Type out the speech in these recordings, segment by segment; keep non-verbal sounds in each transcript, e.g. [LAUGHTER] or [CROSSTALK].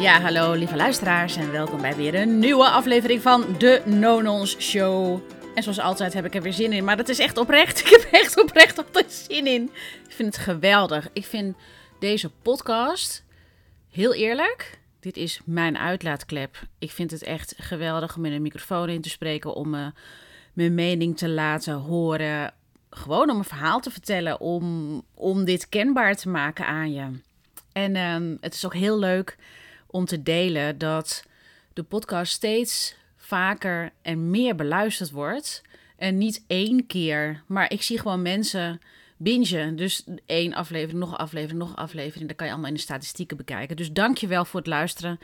Ja, hallo lieve luisteraars en welkom bij weer een nieuwe aflevering van de Nonons Show. En zoals altijd heb ik er weer zin in, maar dat is echt oprecht. [LAUGHS] Ik heb echt oprecht altijd zin in. Ik vind het geweldig. Ik vind deze podcast, heel eerlijk, dit is mijn uitlaatklep. Ik vind het echt geweldig om in een microfoon in te spreken, om uh, mijn mening te laten horen. Gewoon om een verhaal te vertellen, om, om dit kenbaar te maken aan je. En um, het is ook heel leuk om te delen dat de podcast steeds vaker en meer beluisterd wordt. En niet één keer, maar ik zie gewoon mensen bingen. Dus één aflevering, nog een aflevering, nog een aflevering. Dat kan je allemaal in de statistieken bekijken. Dus dank je wel voor het luisteren.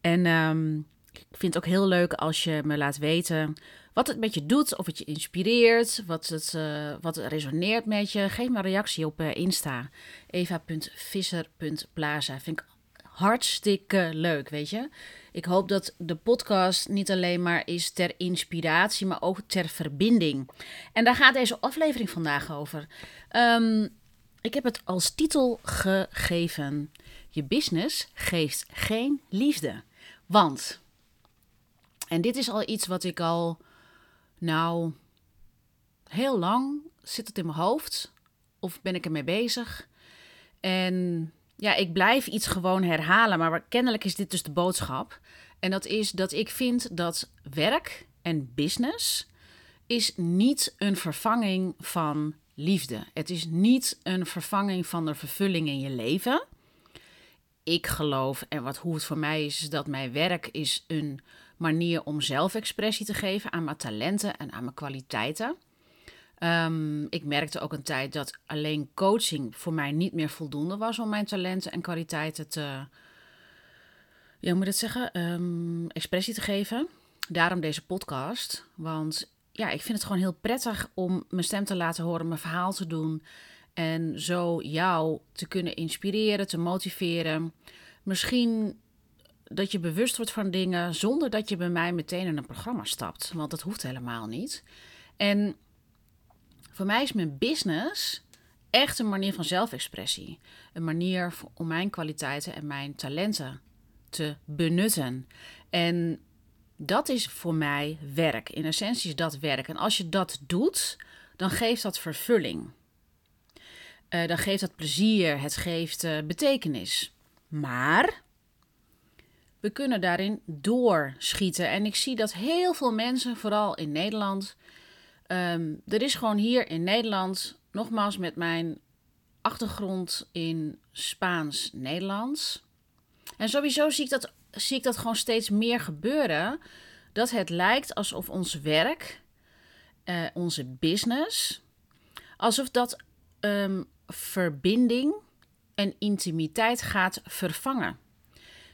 En um, ik vind het ook heel leuk als je me laat weten wat het met je doet. Of het je inspireert, wat het, uh, wat het resoneert met je. Geef me een reactie op uh, Insta. eva.visser.plaza. Vind ik hartstikke leuk, weet je. Ik hoop dat de podcast niet alleen maar is ter inspiratie, maar ook ter verbinding. En daar gaat deze aflevering vandaag over. Um, ik heb het als titel gegeven: Je business geeft geen liefde. Want, en dit is al iets wat ik al, nou, heel lang zit het in mijn hoofd. Of ben ik ermee bezig? En ja, ik blijf iets gewoon herhalen, maar kennelijk is dit dus de boodschap. En dat is dat ik vind dat werk en business is niet een vervanging van liefde. Het is niet een vervanging van de vervulling in je leven. Ik geloof, en wat, hoe het voor mij is, is dat mijn werk is een manier om zelfexpressie te geven aan mijn talenten en aan mijn kwaliteiten. Um, ik merkte ook een tijd dat alleen coaching voor mij niet meer voldoende was om mijn talenten en kwaliteiten te, ja, hoe moet ik het zeggen, um, expressie te geven. Daarom deze podcast. Want ja, ik vind het gewoon heel prettig om mijn stem te laten horen, mijn verhaal te doen. En zo jou te kunnen inspireren, te motiveren. Misschien dat je bewust wordt van dingen zonder dat je bij mij meteen in een programma stapt. Want dat hoeft helemaal niet. En voor mij is mijn business echt een manier van zelfexpressie. Een manier om mijn kwaliteiten en mijn talenten te benutten. En dat is voor mij werk. In essentie is dat werk. En als je dat doet, dan geeft dat vervulling. Uh, dan geeft dat plezier, het geeft uh, betekenis. Maar we kunnen daarin doorschieten. En ik zie dat heel veel mensen, vooral in Nederland, Um, er is gewoon hier in Nederland, nogmaals met mijn achtergrond in Spaans-Nederlands. En sowieso zie ik, dat, zie ik dat gewoon steeds meer gebeuren. Dat het lijkt alsof ons werk, uh, onze business, alsof dat um, verbinding en intimiteit gaat vervangen.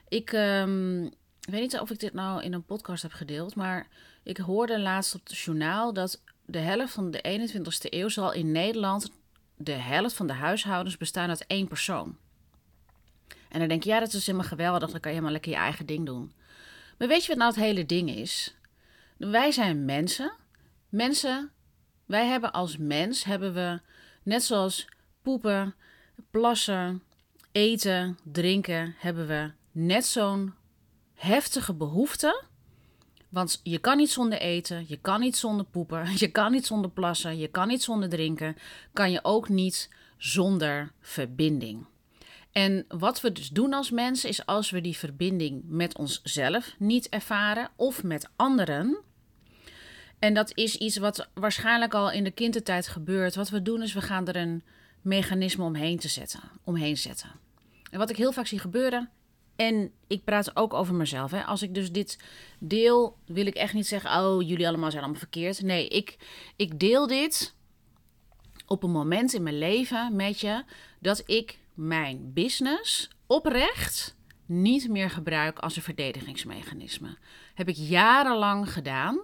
Ik um, weet niet of ik dit nou in een podcast heb gedeeld, maar ik hoorde laatst op het journaal dat de helft van de 21ste eeuw zal in Nederland de helft van de huishoudens bestaan uit één persoon. En dan denk je, ja, dat is helemaal geweldig, dan kan je helemaal lekker je eigen ding doen. Maar weet je wat nou het hele ding is? Wij zijn mensen. Mensen, wij hebben als mens, hebben we net zoals poepen, plassen, eten, drinken, hebben we net zo'n heftige behoefte want je kan niet zonder eten, je kan niet zonder poepen, [LAUGHS] je kan niet zonder plassen, je kan niet zonder drinken, kan je ook niet zonder verbinding. En wat we dus doen als mensen is als we die verbinding met onszelf niet ervaren of met anderen. En dat is iets wat waarschijnlijk al in de kindertijd gebeurt. Wat we doen is we gaan er een mechanisme omheen, te zetten, omheen zetten. En wat ik heel vaak zie gebeuren en ik praat ook over mezelf. Hè. Als ik dus dit deel, wil ik echt niet zeggen: Oh, jullie allemaal zijn allemaal verkeerd. Nee, ik, ik deel dit op een moment in mijn leven met je dat ik mijn business oprecht niet meer gebruik als een verdedigingsmechanisme. Heb ik jarenlang gedaan.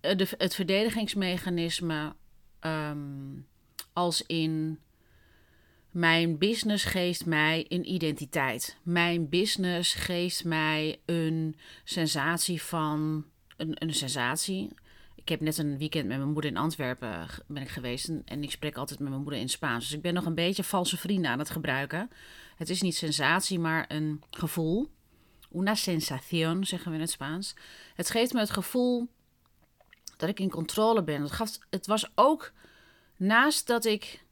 Eh, het verdedigingsmechanisme um, als in mijn business geeft mij een identiteit. Mijn business geeft mij een sensatie van. Een, een sensatie. Ik heb net een weekend met mijn moeder in Antwerpen ben ik geweest. En, ik spreek altijd met mijn moeder in Spaans. Dus ik ben nog een beetje valse vrienden aan het gebruiken. Het is niet sensatie, maar een gevoel. una sensación, zeggen we in het Spaans. Het geeft me het gevoel dat ik in controle ben. Het, gaf, het was ook, naast dat ik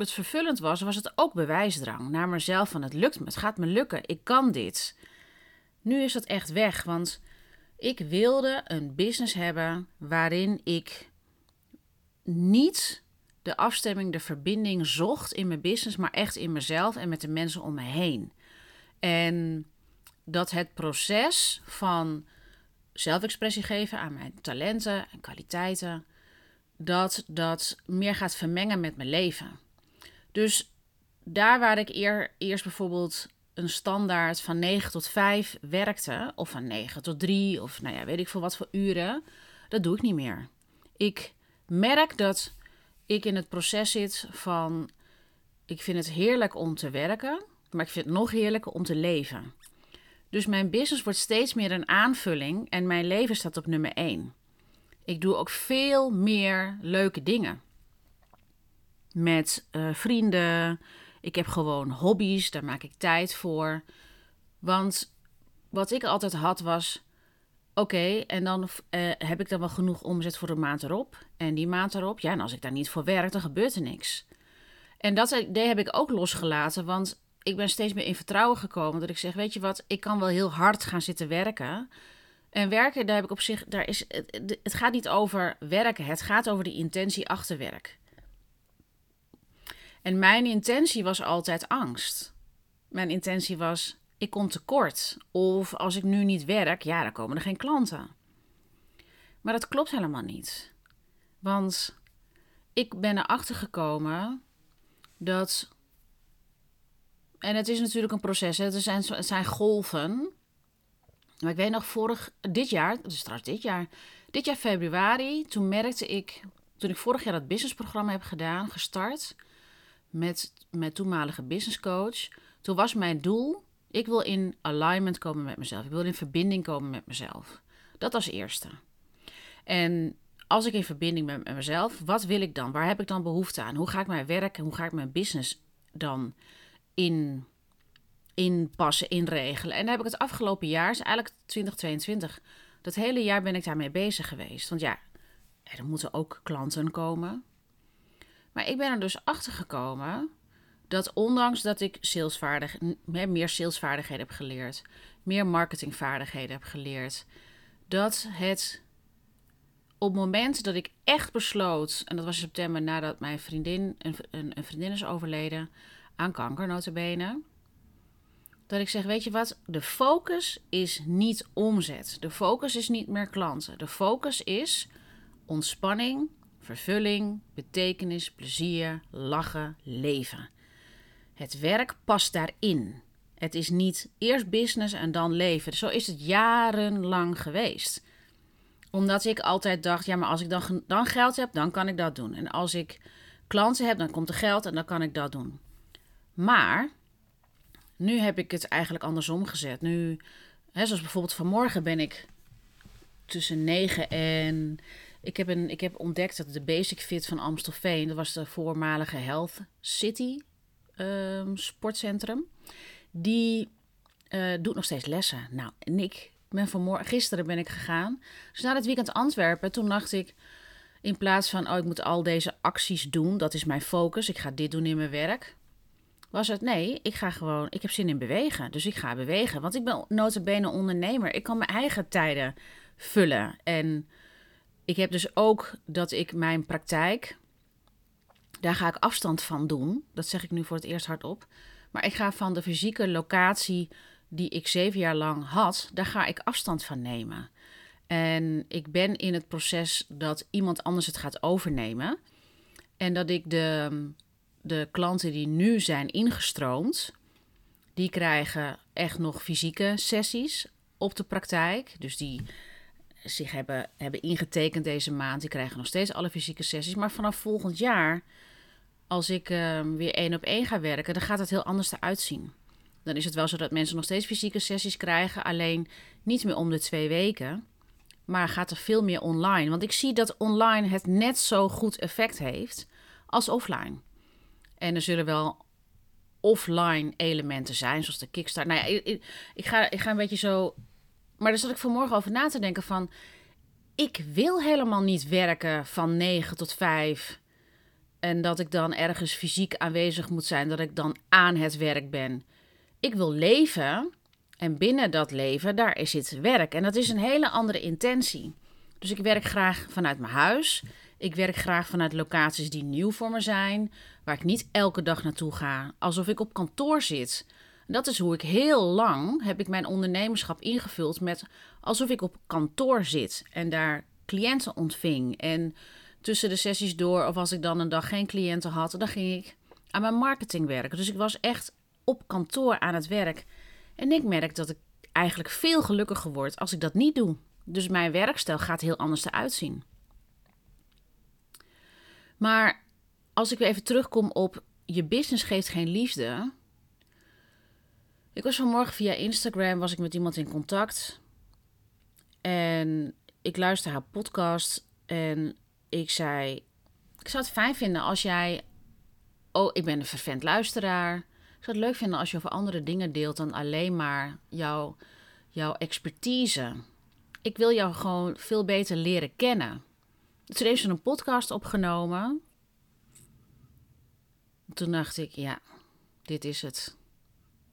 het vervullend was, was het ook bewijsdrang naar mezelf van het lukt me, het gaat me lukken, ik kan dit. Nu is dat echt weg, want ik wilde een business hebben waarin ik niet de afstemming, de verbinding zocht in mijn business, maar echt in mezelf en met de mensen om me heen. En dat het proces van zelfexpressie geven aan mijn talenten en kwaliteiten, dat dat meer gaat vermengen met mijn leven. Dus daar waar ik eer, eerst bijvoorbeeld een standaard van 9 tot 5 werkte, of van 9 tot 3, of nou ja, weet ik veel wat voor uren, dat doe ik niet meer. Ik merk dat ik in het proces zit van, ik vind het heerlijk om te werken, maar ik vind het nog heerlijker om te leven. Dus mijn business wordt steeds meer een aanvulling en mijn leven staat op nummer 1. Ik doe ook veel meer leuke dingen. Met uh, vrienden. Ik heb gewoon hobby's, daar maak ik tijd voor. Want wat ik altijd had was: oké, en dan uh, heb ik dan wel genoeg omzet voor de maand erop. En die maand erop, ja, en als ik daar niet voor werk, dan gebeurt er niks. En dat idee heb ik ook losgelaten, want ik ben steeds meer in vertrouwen gekomen. Dat ik zeg: weet je wat, ik kan wel heel hard gaan zitten werken. En werken, daar heb ik op zich, daar is, het, het gaat niet over werken, het gaat over de intentie achter werk. En mijn intentie was altijd angst. Mijn intentie was, ik kom tekort. Of als ik nu niet werk, ja, dan komen er geen klanten. Maar dat klopt helemaal niet. Want ik ben erachter gekomen dat. En het is natuurlijk een proces, hè? Het, zijn, zijn golven. Maar ik weet nog, vorig, dit jaar, dus trouwens dit jaar, dit jaar februari, toen merkte ik, toen ik vorig jaar dat businessprogramma heb gedaan, gestart, met mijn toenmalige business coach. Toen was mijn doel, ik wil in alignment komen met mezelf. Ik wil in verbinding komen met mezelf. Dat als eerste. En als ik in verbinding ben met mezelf, wat wil ik dan? Waar heb ik dan behoefte aan? Hoe ga ik mijn werk en hoe ga ik mijn business dan in, inpassen, inregelen? En daar heb ik het afgelopen jaar, eigenlijk 2022, dat hele jaar ben ik daarmee bezig geweest. Want ja, er moeten ook klanten komen. Maar ik ben er dus achter gekomen dat ondanks dat ik salesvaardig, meer salesvaardigheden heb geleerd, meer marketingvaardigheden heb geleerd, dat het op het moment dat ik echt besloot, en dat was in september nadat mijn vriendin, een, een, vriendin is overleden aan kanker notabene, dat ik zeg, weet je wat, de focus is niet omzet. De focus is niet meer klanten. De focus is ontspanning, vervulling, betekenis, plezier, lachen, leven. Het werk past daarin. Het is niet eerst business en dan leven. Zo is het jarenlang geweest. Omdat ik altijd dacht, ja, maar als ik dan, dan geld heb, dan kan ik dat doen. En als ik klanten heb, dan komt er geld en dan kan ik dat doen. Maar nu heb ik het eigenlijk andersom gezet. Nu, hè, zoals bijvoorbeeld vanmorgen ben ik tussen 9 en ik heb, een, ik heb ontdekt dat de Basic Fit van Amstelveen, dat was de voormalige Health City um, sportcentrum, die uh, doet nog steeds lessen. Nou, en ik ben vanmorgen, gisteren ben ik gegaan. Dus na het weekend Antwerpen, toen dacht ik, in plaats van, oh, ik moet al deze acties doen, dat is mijn focus, ik ga dit doen in mijn werk. Was het, nee, ik ga gewoon, ik heb zin in bewegen. Dus ik ga bewegen, want ik ben notabene ondernemer. Ik kan mijn eigen tijden vullen en ik heb dus ook dat ik mijn praktijk, daar ga ik afstand van doen. Dat zeg ik nu voor het eerst hardop. Maar ik ga van de fysieke locatie die ik zeven jaar lang had, daar ga ik afstand van nemen. En ik ben in het proces dat iemand anders het gaat overnemen. En dat ik de, de klanten die nu zijn ingestroomd, die krijgen echt nog fysieke sessies op de praktijk. Dus die zich hebben, hebben ingetekend deze maand. Die krijgen nog steeds alle fysieke sessies. Maar vanaf volgend jaar, als ik uh, weer één op één ga werken, dan gaat het heel anders eruit zien. Dan is het wel zo dat mensen nog steeds fysieke sessies krijgen, alleen niet meer om de twee weken. Maar gaat er veel meer online. Want ik zie dat online het net zo goed effect heeft als offline. En er zullen wel offline elementen zijn, zoals de Kickstart. Nou ja, ik, ga, ik ga een beetje zo. Maar daar zat ik vanmorgen over na te denken van. Ik wil helemaal niet werken van 9 tot 5. En dat ik dan ergens fysiek aanwezig moet zijn, dat ik dan aan het werk ben. Ik wil leven. En binnen dat leven, daar zit werk. En dat is een hele andere intentie. Dus ik werk graag vanuit mijn huis. Ik werk graag vanuit locaties die nieuw voor me zijn, waar ik niet elke dag naartoe ga, alsof ik op kantoor zit. Dat is hoe ik heel lang heb ik mijn ondernemerschap ingevuld met alsof ik op kantoor zit en daar cliënten ontving. En tussen de sessies door, of als ik dan een dag geen cliënten had, dan ging ik aan mijn marketing werken. Dus ik was echt op kantoor aan het werk. En ik merk dat ik eigenlijk veel gelukkiger word als ik dat niet doe. Dus mijn werkstijl gaat heel anders eruit zien. Maar als ik weer even terugkom op je business geeft geen liefde. Ik was vanmorgen via Instagram was ik met iemand in contact. En ik luister haar podcast. En ik zei: Ik zou het fijn vinden als jij. Oh, ik ben een vervent luisteraar. Ik zou het leuk vinden als je over andere dingen deelt dan alleen maar jouw, jouw expertise. Ik wil jou gewoon veel beter leren kennen. Toen heeft ze een podcast opgenomen. Toen dacht ik, ja, dit is het.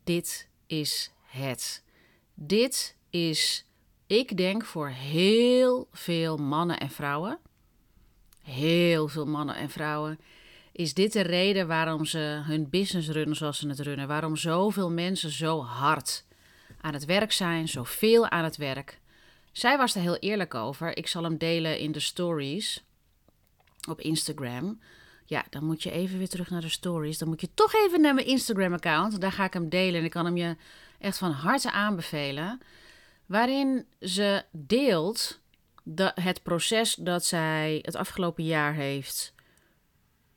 Dit is het. Dit is, ik denk voor heel veel mannen en vrouwen, heel veel mannen en vrouwen, is dit de reden waarom ze hun business runnen zoals ze het runnen. Waarom zoveel mensen zo hard aan het werk zijn, zoveel aan het werk. Zij was er heel eerlijk over. Ik zal hem delen in de stories op Instagram. Ja, dan moet je even weer terug naar de stories. Dan moet je toch even naar mijn Instagram-account. Daar ga ik hem delen en ik kan hem je echt van harte aanbevelen. Waarin ze deelt de, het proces dat zij het afgelopen jaar heeft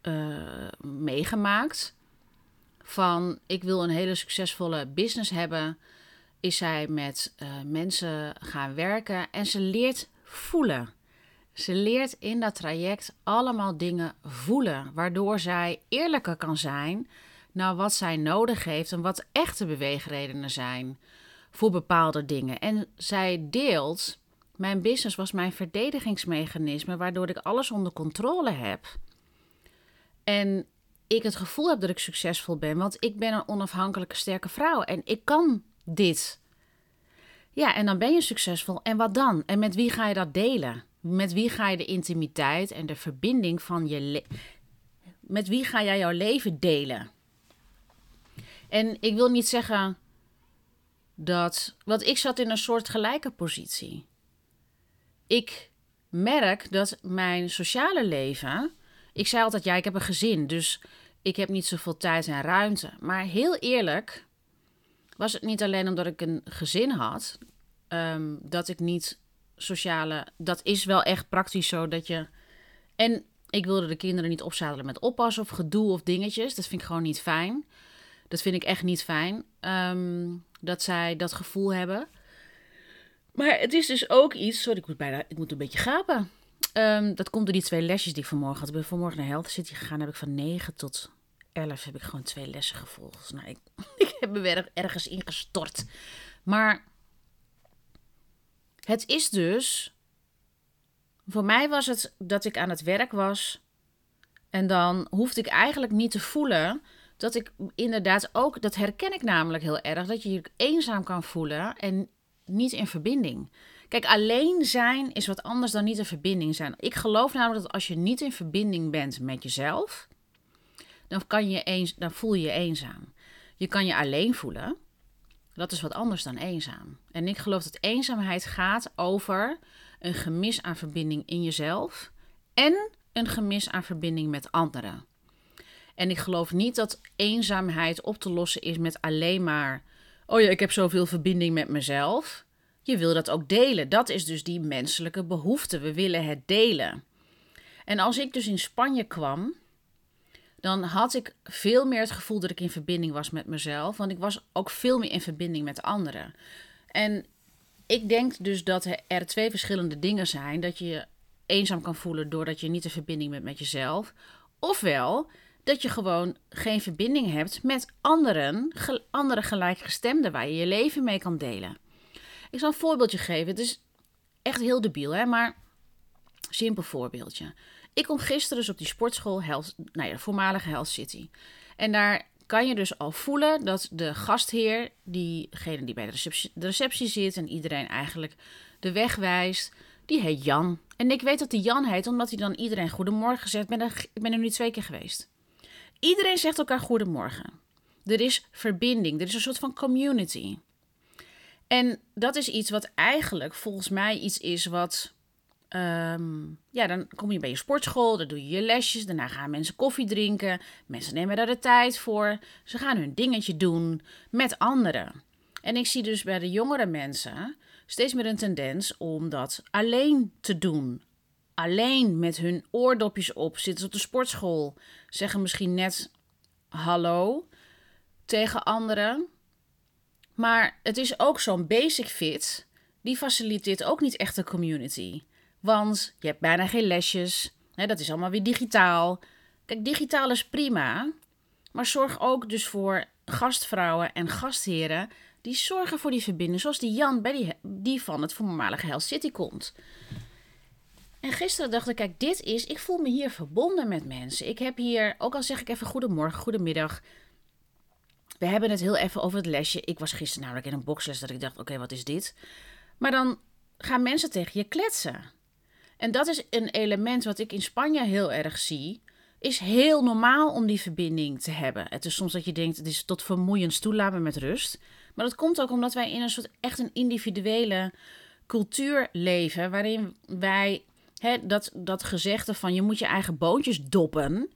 uh, meegemaakt. Van ik wil een hele succesvolle business hebben is zij met uh, mensen gaan werken en ze leert voelen. Ze leert in dat traject allemaal dingen voelen, waardoor zij eerlijker kan zijn naar wat zij nodig heeft en wat echte beweegredenen zijn voor bepaalde dingen. En zij deelt, mijn business was mijn verdedigingsmechanisme, waardoor ik alles onder controle heb. En ik het gevoel heb dat ik succesvol ben, want ik ben een onafhankelijke sterke vrouw en ik kan dit. Ja, en dan ben je succesvol. En wat dan? En met wie ga je dat delen? Met wie ga je de intimiteit en de verbinding van je. Met wie ga jij jouw leven delen? En ik wil niet zeggen dat. Want ik zat in een soort gelijke positie. Ik merk dat mijn sociale leven. Ik zei altijd: ja, ik heb een gezin, dus ik heb niet zoveel tijd en ruimte. Maar heel eerlijk, was het niet alleen omdat ik een gezin had, um, dat ik niet sociale. Dat is wel echt praktisch zo dat je. En ik wilde de kinderen niet opzadelen met oppassen of gedoe of dingetjes. Dat vind ik gewoon niet fijn. Dat vind ik echt niet fijn. Um, dat zij dat gevoel hebben. Maar het is dus ook iets. Sorry, ik moet bijna. Ik moet een beetje gapen. Um, dat komt door die twee lesjes die ik vanmorgen had. Ik ben vanmorgen naar Health City gegaan. Heb ik van 9 tot 11 heb ik gewoon twee lessen gevolgd. Nou, ik, [LAUGHS] ik heb me ergens ingestort. Maar het is dus. Voor mij was het dat ik aan het werk was. En dan hoefde ik eigenlijk niet te voelen dat ik inderdaad ook. Dat herken ik namelijk heel erg. Dat je je eenzaam kan voelen en niet in verbinding. Kijk, alleen zijn is wat anders dan niet in verbinding zijn. Ik geloof namelijk dat als je niet in verbinding bent met jezelf dan, kan je eens, dan voel je je eenzaam. Je kan je alleen voelen. Dat is wat anders dan eenzaam. En ik geloof dat eenzaamheid gaat over een gemis aan verbinding in jezelf en een gemis aan verbinding met anderen. En ik geloof niet dat eenzaamheid op te lossen is met alleen maar: oh ja, ik heb zoveel verbinding met mezelf. Je wil dat ook delen. Dat is dus die menselijke behoefte. We willen het delen. En als ik dus in Spanje kwam, dan had ik veel meer het gevoel dat ik in verbinding was met mezelf. Want ik was ook veel meer in verbinding met anderen. En ik denk dus dat er twee verschillende dingen zijn. Dat je je eenzaam kan voelen doordat je niet in verbinding bent met jezelf. Ofwel dat je gewoon geen verbinding hebt met anderen, andere gelijkgestemden waar je je leven mee kan delen. Ik zal een voorbeeldje geven. Het is echt heel debiel, hè? maar simpel voorbeeldje. Ik kom gisteren dus op die sportschool, Health, nou ja, de voormalige Health City. En daar kan je dus al voelen dat de gastheer, diegene die bij de receptie, zit en iedereen eigenlijk de weg wijst, die heet Jan. En ik weet dat hij Jan heet omdat hij dan iedereen goedemorgen zegt. Ik ben er nu twee keer geweest. Iedereen zegt elkaar goedemorgen. Er is verbinding, er is een soort van community. En dat is iets wat eigenlijk volgens mij iets is wat. Ehm, ja, dan kom je bij je sportschool, dan doe je je lesjes, daarna gaan mensen koffie drinken. Mensen nemen daar de tijd voor. Ze gaan hun dingetje doen met anderen. En ik zie dus bij de jongere mensen steeds meer een tendens om dat alleen te doen alleen met hun oordopjes op, zitten ze op de sportschool, zeggen misschien net hallo tegen anderen. Maar het is ook zo'n basic fit, die faciliteert ook niet echt een community. Want je hebt bijna geen lesjes, dat is allemaal weer digitaal. Kijk, digitaal is prima, maar zorg ook dus voor gastvrouwen en gastheren die zorgen voor die verbinding, zoals die Jan bij die, die van het voormalige Hell City komt. En gisteren dacht ik, kijk, dit is, ik voel me hier verbonden met mensen. Ik heb hier, ook al zeg ik even goedemorgen, goedemiddag. We hebben het heel even over het lesje. Ik was gisteren namelijk in een boxles dat ik dacht, oké, wat is dit? Maar dan gaan mensen tegen je kletsen. En dat is een element wat ik in Spanje heel erg zie. Is heel normaal om die verbinding te hebben. Het is soms dat je denkt, het is tot vermoeiend toe, laat me met rust. Maar dat komt ook omdat wij in een soort echt een individuele cultuur leven. Waarin wij Hè, dat, dat gezegde van je moet je eigen boontjes doppen.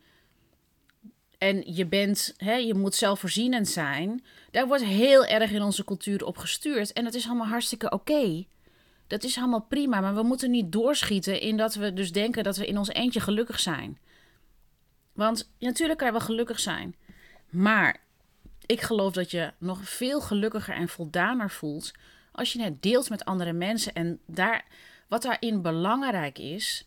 En je, bent, hè, je moet zelfvoorzienend zijn. Daar wordt heel erg in onze cultuur op gestuurd. En dat is allemaal hartstikke oké. Dat is allemaal prima. Maar we moeten niet doorschieten in dat we dus denken dat we in ons eentje gelukkig zijn. Want natuurlijk kan je wel gelukkig zijn. Maar ik geloof dat je nog veel gelukkiger en voldaner voelt als je het deelt met andere mensen. En daar, wat daarin belangrijk is,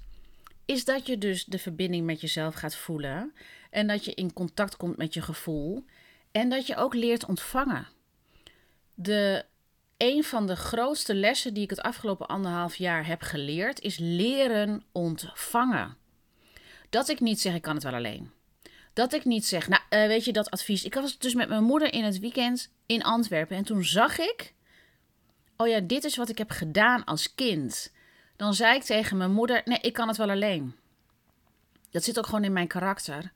is dat je dus de verbinding met jezelf gaat voelen en dat je in contact komt met je gevoel en dat je ook leert ontvangen. De, een van de grootste lessen die ik het afgelopen anderhalf jaar heb geleerd is leren ontvangen. Dat ik niet zeg ik kan het wel alleen. Dat ik niet zeg, nou uh, weet je dat advies. Ik was dus met mijn moeder in het weekend in Antwerpen en toen zag ik, oh ja, dit is wat ik heb gedaan als kind dan zei ik tegen mijn moeder: Nee, ik kan het wel alleen. Dat zit ook gewoon in mijn karakter.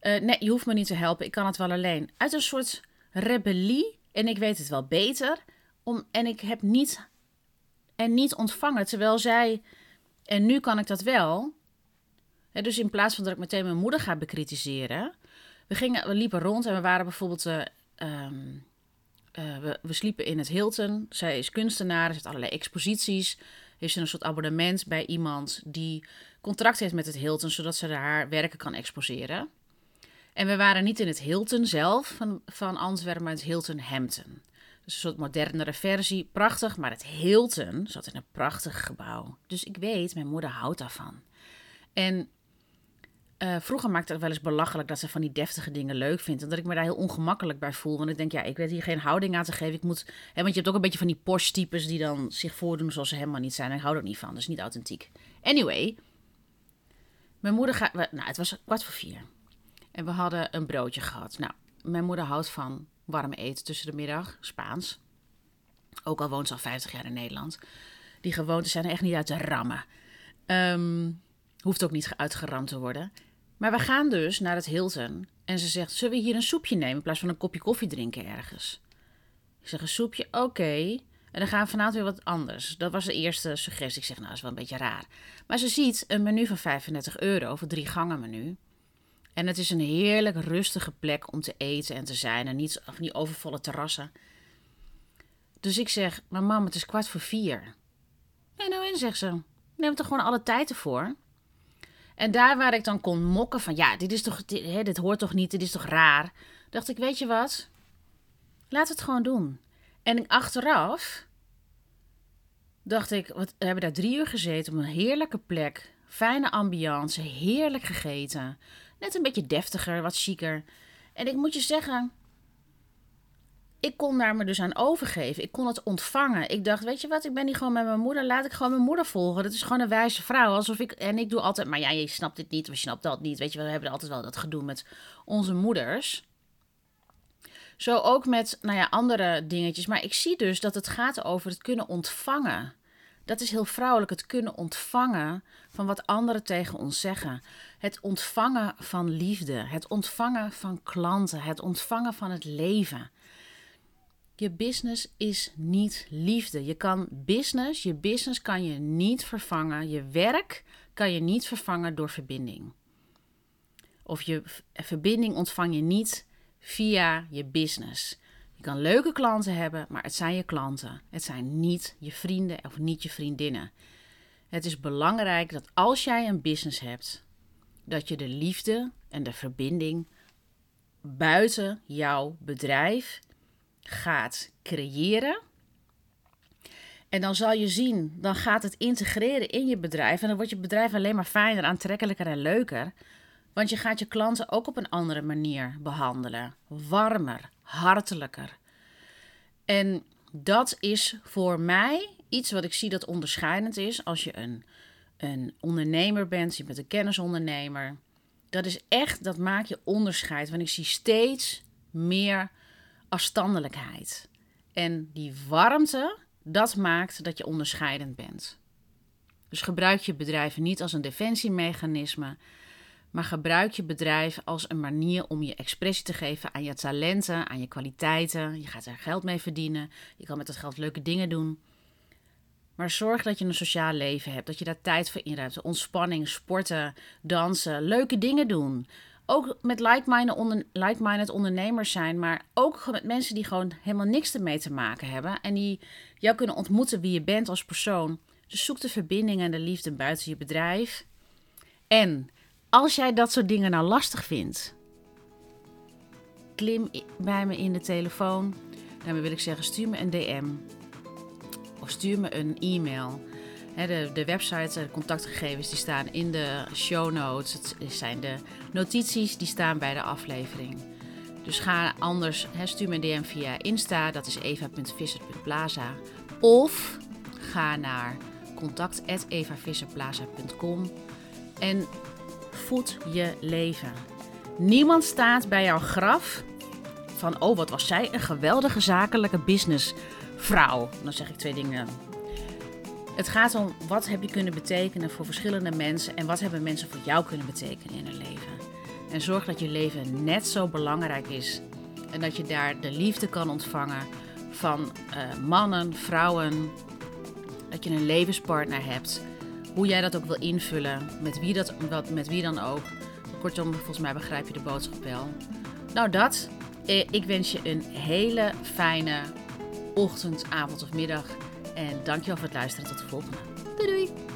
Uh, nee, je hoeft me niet te helpen, ik kan het wel alleen. Uit een soort rebellie, en ik weet het wel beter, om, en ik heb niet, en niet ontvangen, terwijl zij, en nu kan ik dat wel. dus in plaats van dat ik meteen mijn moeder ga bekritiseren, we, gingen, we liepen rond en we waren bijvoorbeeld, uh, um, uh, we, we sliepen in het Hilton. Zij is kunstenaar, er zitten allerlei exposities heeft ze een soort abonnement bij iemand die contract heeft met het Hilton, zodat ze haar werken kan exposeren. En we waren niet in het Hilton zelf van, van Antwerpen, maar het Hilton Hampton. Dus een soort modernere versie. Prachtig, maar het Hilton zat in een prachtig gebouw. Dus ik weet, mijn moeder houdt daarvan. En uh, vroeger maakte het wel eens belachelijk dat ze van die deftige dingen leuk vindt. En dat ik me daar heel ongemakkelijk bij voel. Want ik denk, ja, ik weet hier geen houding aan te geven. Ik moet, hè, want je hebt ook een beetje van die Porsche-types die dan zich voordoen zoals ze helemaal niet zijn. En ik hou er niet van. Dat is niet authentiek. Anyway, mijn moeder gaat. Nou, het was kwart voor vier. En we hadden een broodje gehad. Nou, mijn moeder houdt van warm eten tussen de middag, Spaans. Ook al woont ze al 50 jaar in Nederland. Die gewoontes zijn er echt niet uit te rammen. Um, hoeft ook niet uitgeramd te worden. Maar we gaan dus naar het Hilton. En ze zegt: Zullen we hier een soepje nemen in plaats van een kopje koffie drinken ergens? Ik zeg: Een soepje, oké. En dan gaan we vanavond weer wat anders. Dat was de eerste suggestie. Ik zeg: Nou, dat is wel een beetje raar. Maar ze ziet een menu van 35 euro voor drie gangen menu. En het is een heerlijk rustige plek om te eten en te zijn. En niet van die overvolle terrassen. Dus ik zeg: Maar mam, het is kwart voor vier. Nee, nou en, zegt ze. Neem er gewoon alle tijd ervoor. En daar waar ik dan kon mokken van, ja, dit is toch, dit, hè, dit hoort toch niet, dit is toch raar. Dacht ik, weet je wat? Laat het gewoon doen. En achteraf dacht ik, wat, we hebben daar drie uur gezeten op een heerlijke plek. Fijne ambiance, heerlijk gegeten. Net een beetje deftiger, wat chiquer. En ik moet je zeggen, ik kon daar me dus aan overgeven. Ik kon het ontvangen. Ik dacht, weet je wat, ik ben hier gewoon met mijn moeder. Laat ik gewoon mijn moeder volgen. Dat is gewoon een wijze vrouw. Alsof ik, en ik doe altijd, maar ja, je snapt dit niet, je snapt dat niet. Weet je, we hebben altijd wel dat gedoe met onze moeders. Zo ook met, nou ja, andere dingetjes. Maar ik zie dus dat het gaat over het kunnen ontvangen. Dat is heel vrouwelijk, het kunnen ontvangen van wat anderen tegen ons zeggen. Het ontvangen van liefde, het ontvangen van klanten, het ontvangen van het leven. Je business is niet liefde. Je kan business, je business kan je niet vervangen. Je werk kan je niet vervangen door verbinding. Of je verbinding ontvang je niet via je business. Je kan leuke klanten hebben, maar het zijn je klanten. Het zijn niet je vrienden of niet je vriendinnen. Het is belangrijk dat als jij een business hebt, dat je de liefde en de verbinding buiten jouw bedrijf gaat creëren. En dan zal je zien, dan gaat het integreren in je bedrijf. En dan wordt je bedrijf alleen maar fijner, aantrekkelijker en leuker. Want je gaat je klanten ook op een andere manier behandelen. Warmer, hartelijker. En dat is voor mij iets wat ik zie dat onderscheidend is. Als je een, een ondernemer bent, je bent een kennisondernemer. Dat is echt, dat maakt je onderscheid. Want ik zie steeds meer afstandelijkheid. En die warmte, dat maakt dat je onderscheidend bent. Dus gebruik je bedrijven niet als een defensiemechanisme, maar gebruik je bedrijf als een manier om je expressie te geven aan je talenten, aan je kwaliteiten. Je gaat er geld mee verdienen, je kan met dat geld leuke dingen doen. Maar zorg dat je een sociaal leven hebt, dat je daar tijd voor inruimt. Ontspanning, sporten, dansen, leuke dingen doen ook met like-minded, onder, like ondernemers zijn, maar ook met mensen die gewoon helemaal niks ermee te maken hebben en die jou kunnen ontmoeten wie je bent als persoon. Dus zoek de verbinding en de liefde buiten je bedrijf. En als jij dat soort dingen nou lastig vindt, klim bij me in de telefoon. Daarmee wil ik zeggen, stuur me een DM of stuur me een e-mail de, de website, de contactgegevens, die staan in de show notes. Het zijn de notities die staan bij de aflevering. Dus ga anders, stuur me een DM via Insta, dat is eva.visser.plaza. Of ga naar contact.evavisserplaza.com en voed je leven. Niemand staat bij jouw graf van, oh wat was zij een geweldige zakelijke businessvrouw. Dan zeg ik twee dingen het gaat om wat heb je kunnen betekenen voor verschillende mensen en wat hebben mensen voor jou kunnen betekenen in hun leven. En zorg dat je leven net zo belangrijk is en dat je daar de liefde kan ontvangen van uh, mannen, vrouwen, dat je een levenspartner hebt. Hoe jij dat ook wil invullen, met wie, dat, met wie dan ook. Kortom, volgens mij begrijp je de boodschap wel. Nou, dat. Eh, ik wens je een hele fijne ochtend, avond of middag. En dankjewel voor het luisteren. Tot de volgende. Doei doei!